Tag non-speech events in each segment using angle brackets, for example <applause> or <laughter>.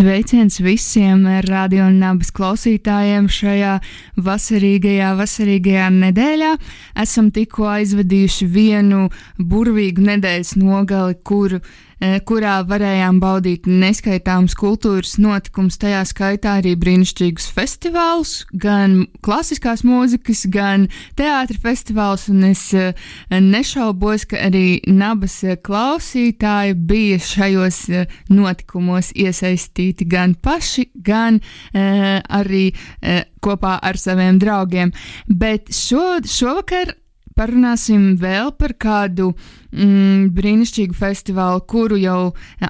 Sveiciens visiem radio nabas klausītājiem šajā vasarīgajā, vasarīgajā nedēļā. Esam tikko aizvadījuši vienu burvīgu nedēļas nogali, kuru E, kurā varējām baudīt neskaitāmus kultūras notikumus, tajā skaitā arī brīnišķīgus festivālus, gan klasiskās mūzikas, gan teātris festivālus. Un es e, nešaubos, ka arī nabas klausītāji bija šajos e, notikumos iesaistīti gan paši, gan arī kopā ar saviem draugiem. Bet šo, šovakar parunāsim vēl par kādu mm, brīnišķīgu festivālu, kuru jau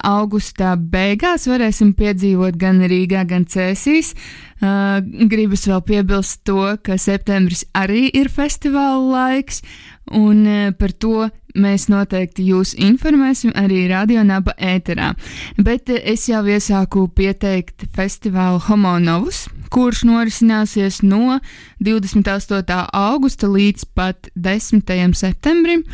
augustā beigās varēsim piedzīvot gan Rīgā, gan Cēsīs. Uh, gribas vēl piebilst to, ka septembris arī ir festivāla laiks, un uh, par to mēs noteikti jūs informēsim arī radionāba ēterā. Bet uh, es jau iesāku pieteikt festivālu Homonovus, kurš norisināsies no 28. augusta līdz pat 10. septembrim.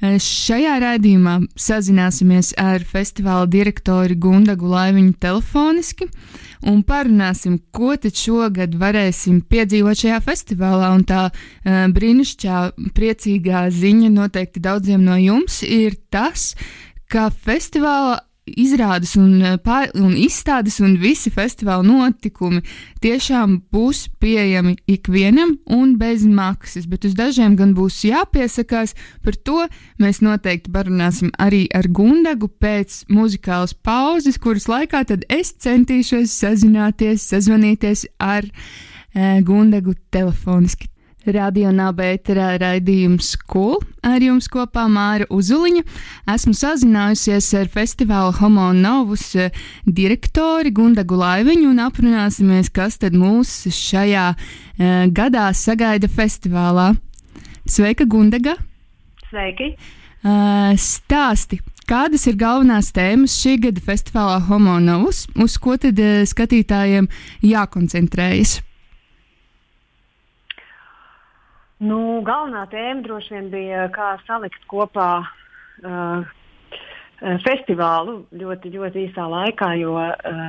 Šajā raidījumā sazināsimies ar festivāla direktori Gundagu Laiviņu telefoniski un parunāsim, ko tad šogad varēsim piedzīvot šajā festivālā. Un tā uh, brīnišķīgā, priecīgā ziņa noteikti daudziem no jums ir tas, ka festivāla izrādes un, eh, pār, un izstādes un visi festivāla notikumi tiešām būs pieejami ikvienam un bez maksas, bet uz dažiem gan būs jāpiesakās. Par to mēs noteikti parunāsim arī ar Gundagu pēc muzikālas pauzes, kuras laikā tad es centīšos sazināties, sazvanīties ar e, Gundagu telefoniski. Radio Nabēterā raidījums Cool ar jums kopā Māra Uzuliņa. Esmu sazinājusies ar festivāla Homo Novus eh, direktori Gundagu Laiviņu un aprunāsimies, kas tad mūs šajā uh, gadā sagaida festivālā. Sveika, Gundaga! Sveiki! Uh, stāsti, kādas ir galvenās tēmas šī gada festivālā Homo Novus, uz ko tad uh, skatītājiem jākoncentrējas? Nu, galvenā tēma droši vien bija, kā salikt kopā uh, festivālu ļoti, ļoti īsā laikā, jo, uh,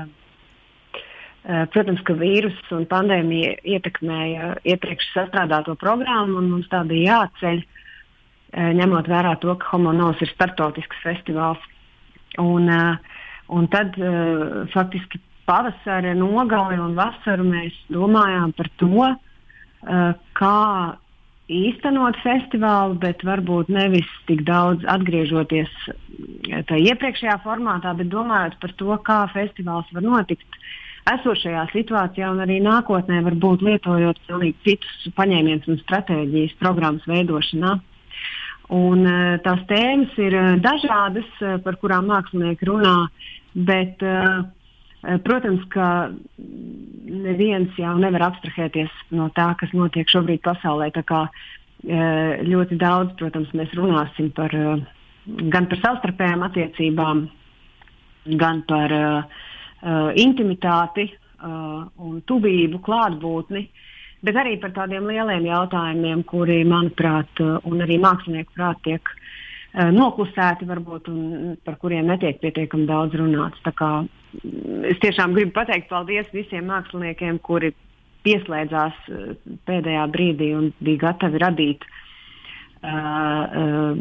uh, protams, ka vīrus un pandēmija ietekmēja iepriekš sastrādāto programmu, un mums tā bija jāceļ, uh, ņemot vērā to, ka Homonovs ir startautisks festivāls. Un, uh, un tad uh, faktiski pavasara nogali un vasaru mēs domājām par to, uh, kā īstenot festivālu, bet varbūt nevis tik daudz atgriežoties eh, tajā iepriekšējā formātā, bet domājot par to, kā festivāls var notikt esošajā situācijā un arī nākotnē, varbūt lietojot pilnīgi citus paņēmienus un stratēģijas programmas veidošanā. Un, eh, tās tēmas ir eh, dažādas, par kurām mākslinieki runā, bet uh, Protams, ka neviens jau nevar abstrahēties no tā, kas notiek šobrīd pasaulē. Tā kā ļoti daudz, protams, mēs runāsim par, gan par savstarpējām attiecībām, gan par intimitāti un tuvību, klātbūtni, bet arī par tādiem lieliem jautājumiem, kuri, manuprāt, un arī mākslinieku prāt tiek noklusēti, varbūt, un par kuriem netiek pietiekami daudz runāts. Es tiešām gribu pateikt paldies visiem māksliniekiem, kuri pieslēdzās uh, pēdējā brīdī un bija gatavi radīt uh, uh,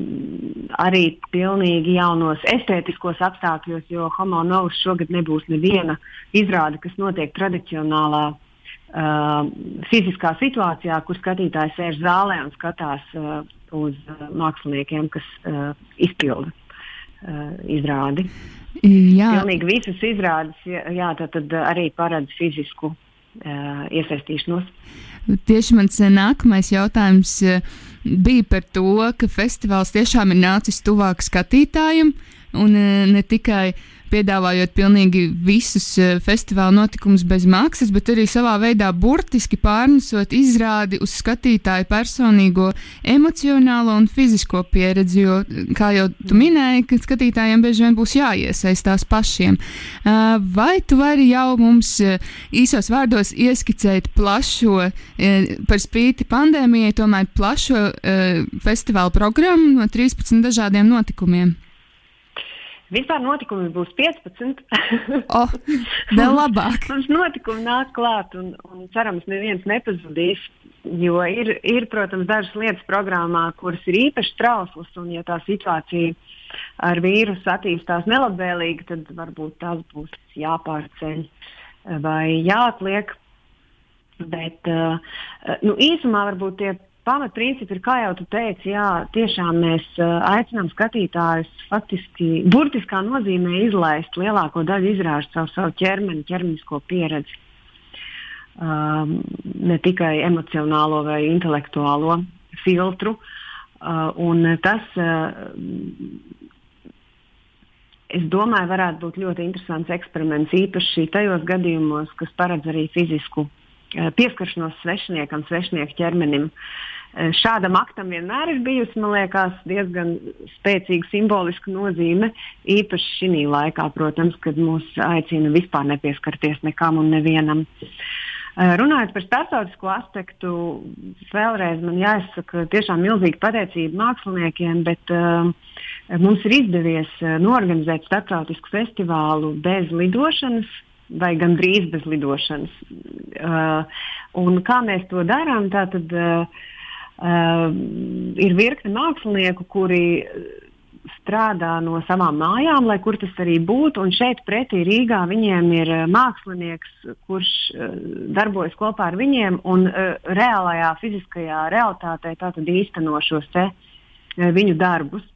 arī pilnīgi jaunos estētiskos apstākļos, jo Homo Novus šogad nebūs neviena izrāde, kas notiek tradicionālā uh, fiziskā situācijā, kur skatītājs sēž zālē un skatās uh, uz māksliniekiem, kas uh, izpilda uh, izrādi. Jā. Pilnīgi visas izrādes jā, tad, tad arī paredz fizisku uh, iesaistīšanos. Tieši mans nākamais jautājums bija par to, ka festivāls tiešām ir nācis tuvāk skatītājiem, un ne tikai piedāvājot pilnīgi visus uh, festivāla notikumus bez maksas, bet arī savā veidā burtiski pārnesot izrādi uz skatītāju personīgo emocionālo un fizisko pieredzi, jo, kā jau tu minēji, ka skatītājiem bieži vien būs jāiesaistās pašiem. Uh, vai tu vari jau mums īsos vārdos ieskicēt plašo, par spīti pandēmijai, tomēr plašo festivāla programmu no 13 dažādiem notikumiem? Vispār notikumi būs 15. <laughs> oh, vēl labāk. Mums notikumi nāk klāt, un, un cerams, neviens nepazudīs. Jo ir, ir, protams, dažas lietas programmā, kuras ir īpaši trauslas, un ja tā situācija ar vīrusu attīstās nelabvēlīgi, tad varbūt tās būs jāpārceļ vai jāatliek. Bet uh, nu, īsumā varbūt tie pamatprincipi ir, kā jau tu teici, jā, tiešām mēs uh, aicinām skatītājus faktiski burtiskā nozīmē izlaist lielāko daļu izrāžu caur savu ķermeni, ķermenisko pieredzi. Um, ne tikai emocionālo vai intelektuālo filtru. Uh, un tas, uh, es domāju, varētu būt ļoti interesants eksperiments, īpaši tajos gadījumos, kas paredz arī fizisku pieskaršanos svešiniekam, svešinieku ķermenim. Uh, Eh, šādam aktam vienmēr ir bijusi liekas, diezgan spēcīga simboliska nozīme, īpaši šī laikā, protams, kad mūs aicina vispār nepieskarties nekam un nevienam. Eh, runājot par starptautisko aspektu, vēlreiz man jāizsaka tiešām milzīga pateicība māksliniekiem, bet uh, mums ir izdevies norganizēt starptautisku festivālu bez lidošanas, vai gandrīz bez lidošanas. Uh, un kā mēs to darām? Tātad, uh, Uh, ir virkne mākslinieku, kuri strādā no savām mājām, lai kur tas arī būtu. Un šeit pretī Rīgā viņiem ir mākslinieks, kurš uh, darbojas kopā ar viņiem un uh, reālajā fiziskajā realitātē īsteno šos te, uh, viņu darbus.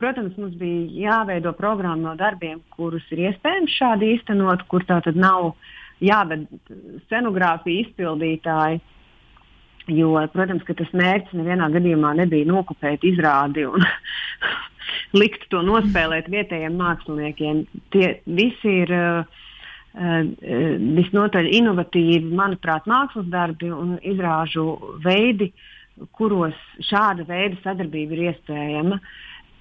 Protams, mums bija jāveido programma no darbiem, kurus ir iespējams šādi īstenot, kur tā tad nav jāved scenogrāfija izpildītāji. Jo, protams, ka tas mērķis nevienā gadījumā nebija nokopēt izrādi un <laughs> likt to nospēlēt vietējiem māksliniekiem. Tie visi ir uh, visnotaļ inovatīvi, manuprāt, mākslas darbi un izrāžu veidi, kuros šāda veida sadarbība ir iespējama. Uh,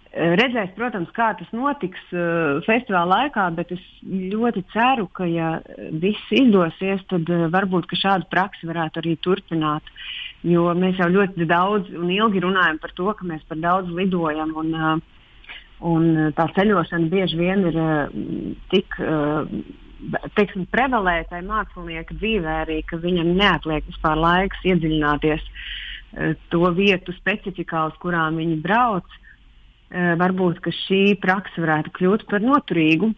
Redzēs, protams, kā tas notiks uh, festivāla laikā, bet es ļoti ceru, ka, ja viss izdosies, tad uh, varbūt šādu praksi varētu arī turpināt. Jo mēs jau ļoti daudz un ilgi runājam par to, ka mēs par daudz lidojam. Un, uh, un tā ceļošana bieži vien ir tik teiksim, prevalētai mākslinieka dzīvē, arī ka viņam neatliek vispār laiks iedziļināties to vietu specifikā, uz kurām viņi brauc. Uh, Eh, varbūt šī praksa varētu kļūt par noturīgu.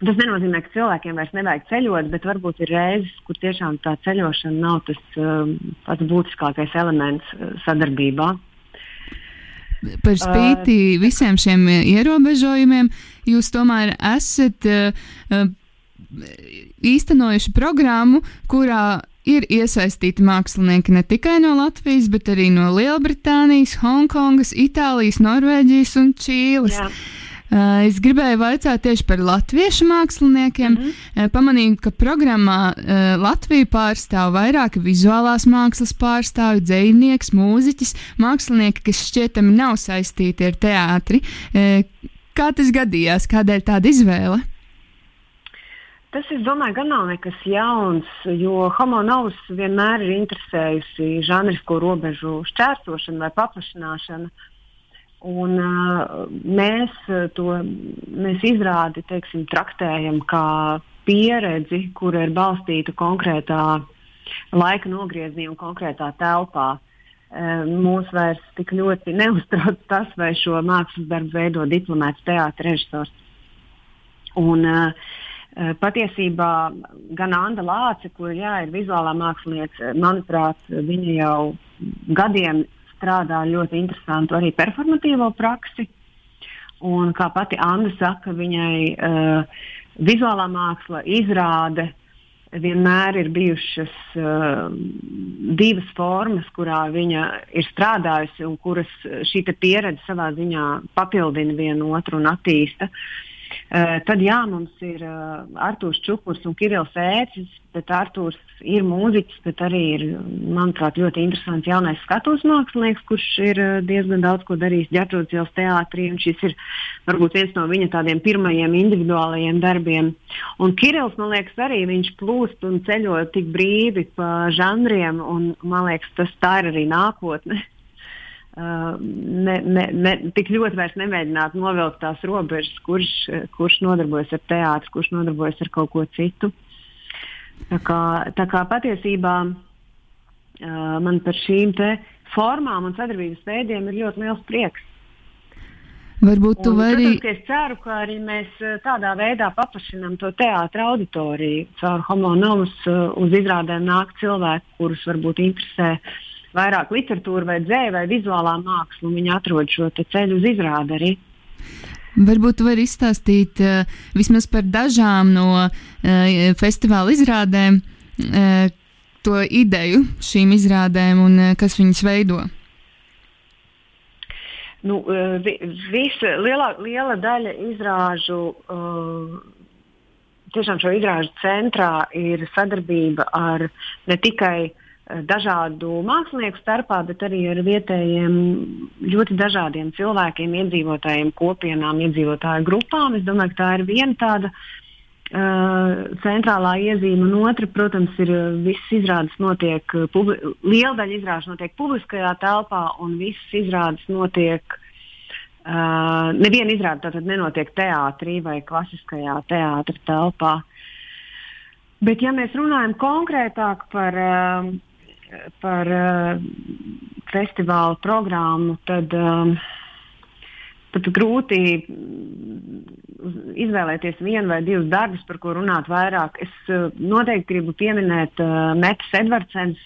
Tas nenozīmē, ka cilvēkiem vairs nevajag ceļot, bet varbūt ir reizes, kur tiešām tā ceļošana nav tas um, pats būtiskākais elements uh, sadarbībā. Par spīti visiem šiem ierobežojumiem, jūs tomēr esat īstenojuši programmu, kurā ir iesaistīti mākslinieki ne tikai no Latvijas, bet arī no Lielbritānijas, Hongkongas, Itālijas, Norvēģijas un Čīles. Jā. Uh, es gribēju jautāt tieši par latviešu māksliniekiem. Mm -hmm. pamanīju, ka programmā uh, Latvija pārstāv vairāki vizuālās mākslas pārstāvji, dzinieks, mūziķis, mākslinieki, kas šķietami nav saistīti ar teātri. Uh, kā tas gadījās? Kādēļ tāda izvēle? Tas, es domāju, gan nav nekas jauns, jo homo novus vienmēr ir interesējusi žanrisko robežu šķērsošana vai paplašināšana. Un, uh, mēs to mēs izrādi teiksim, traktējam kā pieredzi, kura ir balstīta konkrētā laika nogriezienī un konkrētā telpā. Uh, mūs vairs tik ļoti <laughs> neuztrauc tas, vai šo mākslas darbu veido diplomāts teātris režisors. Un, uh, patiesībā gan Anna Lāce, kur jā, ir vizuālā mākslinieca, manuprāt, viņa jau gadiem strādā ļoti interesantu arī performatīvo praksi. Un, kā pati Anna saka, viņai uh, vizuālā māksla izrāde vienmēr ir bijušas uh, divas formas, kurā viņa ir strādājusi un kuras šī pieredze savā ziņā papildina vienu otru un attīsta. Uh, tad jā, mums ir uh, Arthurs Čukurs un Kirillis Ēcis, bet Arthurs ir mūziķis, bet arī ir, manuprāt, ļoti interesants jaunais skatuves mākslinieks, kurš ir uh, diezgan daudz ko darījis ģerbtrūdas ielas teātrī. Šis ir varbūt viens no viņa tādiem pirmajiem individuālajiem darbiem. Un Kirillis, man liekas, arī viņš plūst un ceļo tik brīvi pa žanriem, un man liekas, tas tā ir arī nākotne. <laughs> Ne, ne, ne, tik ļoti vairs nemēģināt novilkt tās robežas, kurš, kurš nodarbojas ar teātru, kurš nodarbojas ar kaut ko citu. Tā kā, tā kā patiesībā man par šīm formām un sadarbības veidiem ir ļoti liels prieks. Varbūt tu vari. Protams, es ceru, ka arī mēs tādā veidā paplašinām to teātra auditoriju. Caur homonomus uh, uz izrādēm nāk cilvēki, kurus varbūt interesē uh, vairāk literatūra vai dzēja vai vizuālā māksla, un viņi atrod šo ceļu uz izrādi arī. Varbūt jūs varat izstāstīt uh, vismaz par dažām no uh, festivāla izrādēm, uh, to ideju šīm izrādēm un uh, kas viņas veido. Nu, vi, visa, lielā, liela daļa izrāžu, uh, tiešām šo izrāžu centrā ir sadarbība ar ne tikai uh, dažādu mākslinieku starpā, bet arī ar vietējiem ļoti dažādiem cilvēkiem, iedzīvotājiem, kopienām, iedzīvotāju grupām. Es domāju, ka tā ir viena tāda uh, centrālā iezīme, un otra, protams, ir visas izrādes notiek, publi liela daļa izrādes notiek publiskajā telpā, un visas izrādes notiek. Uh, neviena izrāde tātad nenotiek teātrī vai klasiskajā teātra telpā. Bet, ja mēs runājam konkrētāk par uh, par uh, festivāla programmu, tad um, pat grūti izvēlēties vienu vai divus darbus, par ko runāt vairāk. Es uh, noteikti gribu pieminēt uh, Metas Edvardsens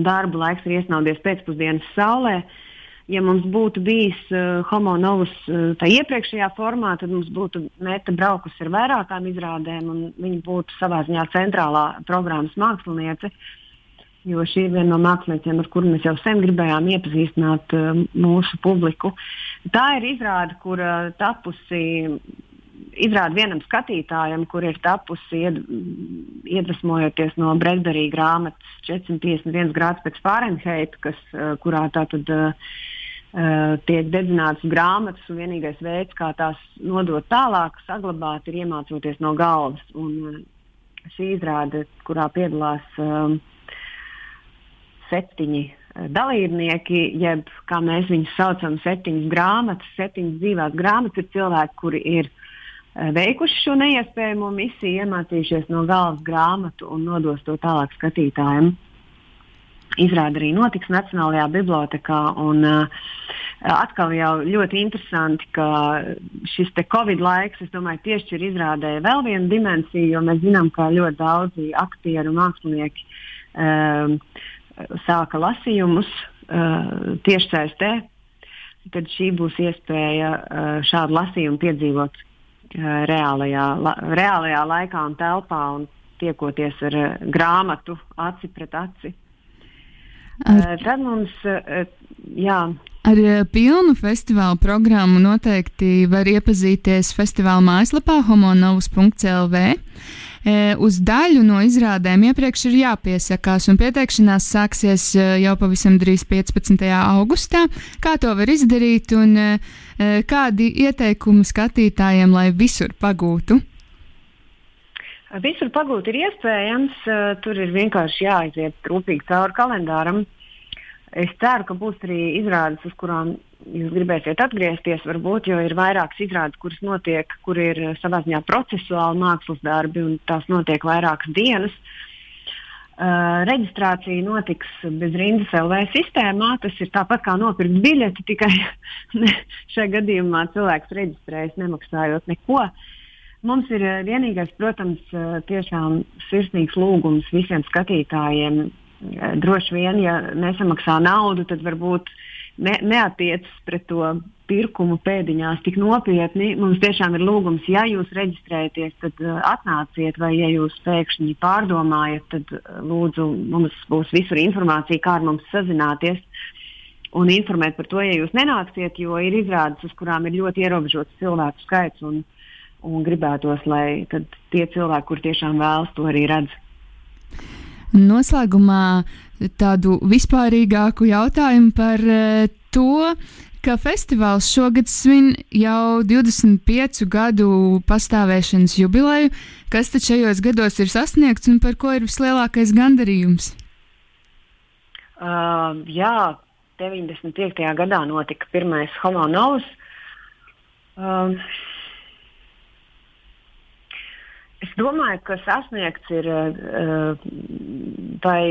darbu Laiks ir iesnaudies pēcpusdienas saulē. Ja mums būtu bijis uh, Homo Novus uh, tā iepriekšējā formā, tad mums būtu Meta braukusi ar vairākām izrādēm, un viņa būtu savā ziņā centrālā programmas māksliniece. Uh, jo šī ir viena no māksliniekiem, ar kuriem mēs jau sen gribējām iepazīstināt uh, mūsu publiku. Tā ir izrāde, kur uh, tapusi. Izrāda vienam skatītājam, kur ir tapusi ied, iedvesmojoties no Bredberī grāmatas 451 grāds pēc Fahrenheita, kas, uh, kurā tātad uh, Uh, tiek dedzinātas grāmatas, un vienīgais veids, kā tās nodot tālāk, saglabāt, ir iemācoties no galvas. Un, šī izrāde, kurā piedalās uh, septiņi eh, dalībnieki, jeb kā mēs viņus saucam, septiņas grāmatas, septiņas dzīvās grāmatas, ir cilvēki, kuri ir eh, veikuši šo neiespējamo misiju, iemācījušies no galvas grāmatu un nodos to tālāk skatītājiem. Izrāda arī notiks Nacionālajā bibliotekā. Un, uh, atkal jau ļoti interesanti, ka šis Covid laiks, es domāju, tieši ir izrādēja vēl vienu dimensiju, jo mēs zinām, ka ļoti daudzi aktieri un mākslinieki um, sāka lasījumus uh, tiešsaistē, tad šī būs iespēja uh, šādu lasījumu piedzīvot uh, reālajā, la, reālajā laikā un telpā un tiekoties ar uh, grāmatu aci pret aci. Uh, tad mums, jā. Ar pilnu festivāla programmu noteikti var iepazīties festivāla mājaslapā homonovus.lv. E, uz daļu no izrādēm iepriekš ir jāpiesakās, un pieteikšanās sāksies e, jau pavisam drīz 15. augustā. Kā to var izdarīt un e, kādi ieteikumi skatītājiem, lai visur pagūtu? Visur pagūt ir iespējams, tur ir vienkārši jāaiziet rūpīgi cauri kalendāram. Es ceru, ka būs arī izrādes, uz kurām jūs gribēsiet atgriezties, varbūt, jo ir vairākas izrādes, kuras notiek, kur ir savā ziņā procesuāli mākslas darbi, un tās notiek vairākas dienas. Uh, reģistrācija notiks bez rindas LV sistēmā. Tas ir tāpat kā nopirkt biļeti, tikai <laughs> šajā gadījumā cilvēks reģistrējas nemaksājot neko. Mums ir vienīgais, protams, tiešām sirsnīgs lūgums visiem skatītājiem. Droši vien, ja nesamaksā naudu, tad varbūt ne, neatiecas pret to pirkumu pēdiņās tik nopietni. Mums tiešām ir lūgums, ja jūs reģistrējaties, tad uh, atnāciet, vai ja jūs pēkšņi pārdomājat, tad uh, lūdzu, mums būs visur informācija, kā ar mums sazināties. Un informēt par to, ja jūs nenāksiet, jo ir izrādes, uz kurām ir ļoti ierobežots cilvēku skaits. Un, un gribētos, lai tie cilvēki, kur tiešām vēlas, to arī redz. Noslēgumā tādu vispārīgāku jautājumu par uh, to, ka festivāls šogad svin jau 25 gadu pastāvēšanas jubileju. Kas tad šajos gados ir sasniegts un par ko ir vislielākais gandarījums? Uh, jā, 95. gadā notika pirmais Homo novus. Uh, es domāju, ka sasniegts ir uh, vai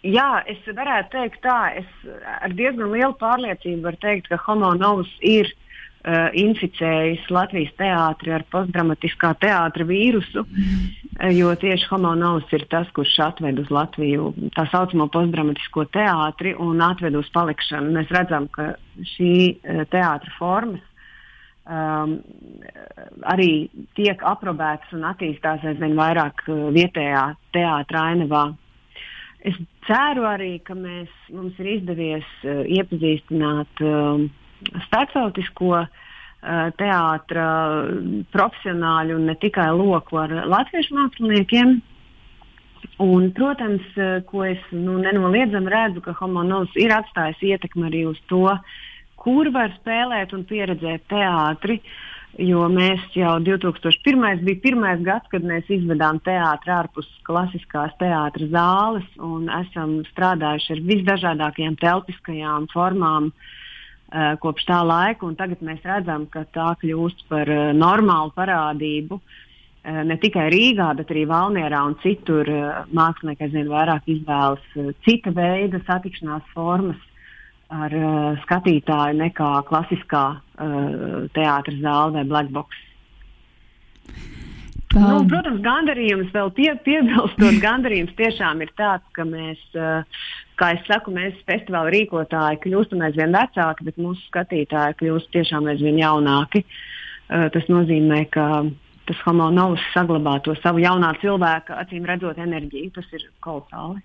Jā, es varētu teikt tā, es ar diezgan lielu pārliecību varu teikt, ka Homo novus ir uh, inficējis Latvijas teātri ar postdramatiskā teātra vīrusu, mm. jo tieši Homo novus ir tas, kurš atved uz Latviju tā saucamo postdramatisko teātri un atved uz palikšanu. Mēs redzam, ka šī uh, teātra formas um, arī tiek aprobētas un attīstās aizvien vairāk uh, vietējā teātra ainavā. Es ceru arī, ka mēs, mums ir izdevies uh, iepazīstināt uh, starptautisko uh, teātra profesionāļu un ne tikai loku ar latviešu māksliniekiem. Un, protams, uh, ko es nu, nenoliedzami redzu, ka homonovs ir atstājis ietekmi arī uz to, kur var spēlēt un pieredzēt teātri. Jo mēs jau 2001. bija pirmais gads, kad mēs izvedām teātri ārpus klasiskās teātras zāles un esam strādājuši ar visdažādākajām telpiskajām formām. Uh, kopš tā laika, tagad mēs redzam, ka tā kļūst par uh, normālu parādību uh, ne tikai Rīgā, bet arī Valmjerā un citur. Mākslinieki aizvien vairāk izvēlas cita veida satikšanās formas, ar uh, skatītāju nekā klasiskā uh, teātras zāle vai black box. Um. Nu, protams, gandarījums vēl pie, piebilstot, <laughs> gandarījums tiešām ir tāds, ka mēs, uh, kā es saku, mēs festivāla rīkotāji kļūstam aizvien vecāki, bet mūsu skatītāji kļūst tiešām aizvien jaunāki. Tas nozīmē, ka tas homo novus saglabā to savu jaunā cilvēka, acīm redzot, enerģiju. Tas ir kolosāli.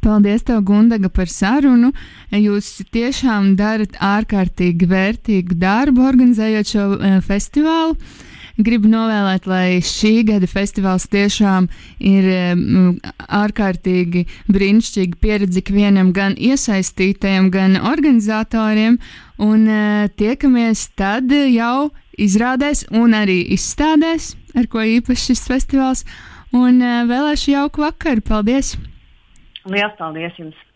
Paldies, tev, Gundaga, par sarunu. Jūs tiešām darat ārkārtīgi vērtīgu darbu, organizējot šo uh, festivālu. Gribu novēlēt, lai šī gada festivāls tiešām ir um, ārkārtīgi brīnišķīga pieredze ikvienam, gan iesaistītajam, gan organizatoriem. Un uh, tiekamies tad jau izrādēs un arī izstādēs, ar ko īpaši šis festivāls. Un vēlēšu jauku vakaru. Paldies! Lielas paldies jums!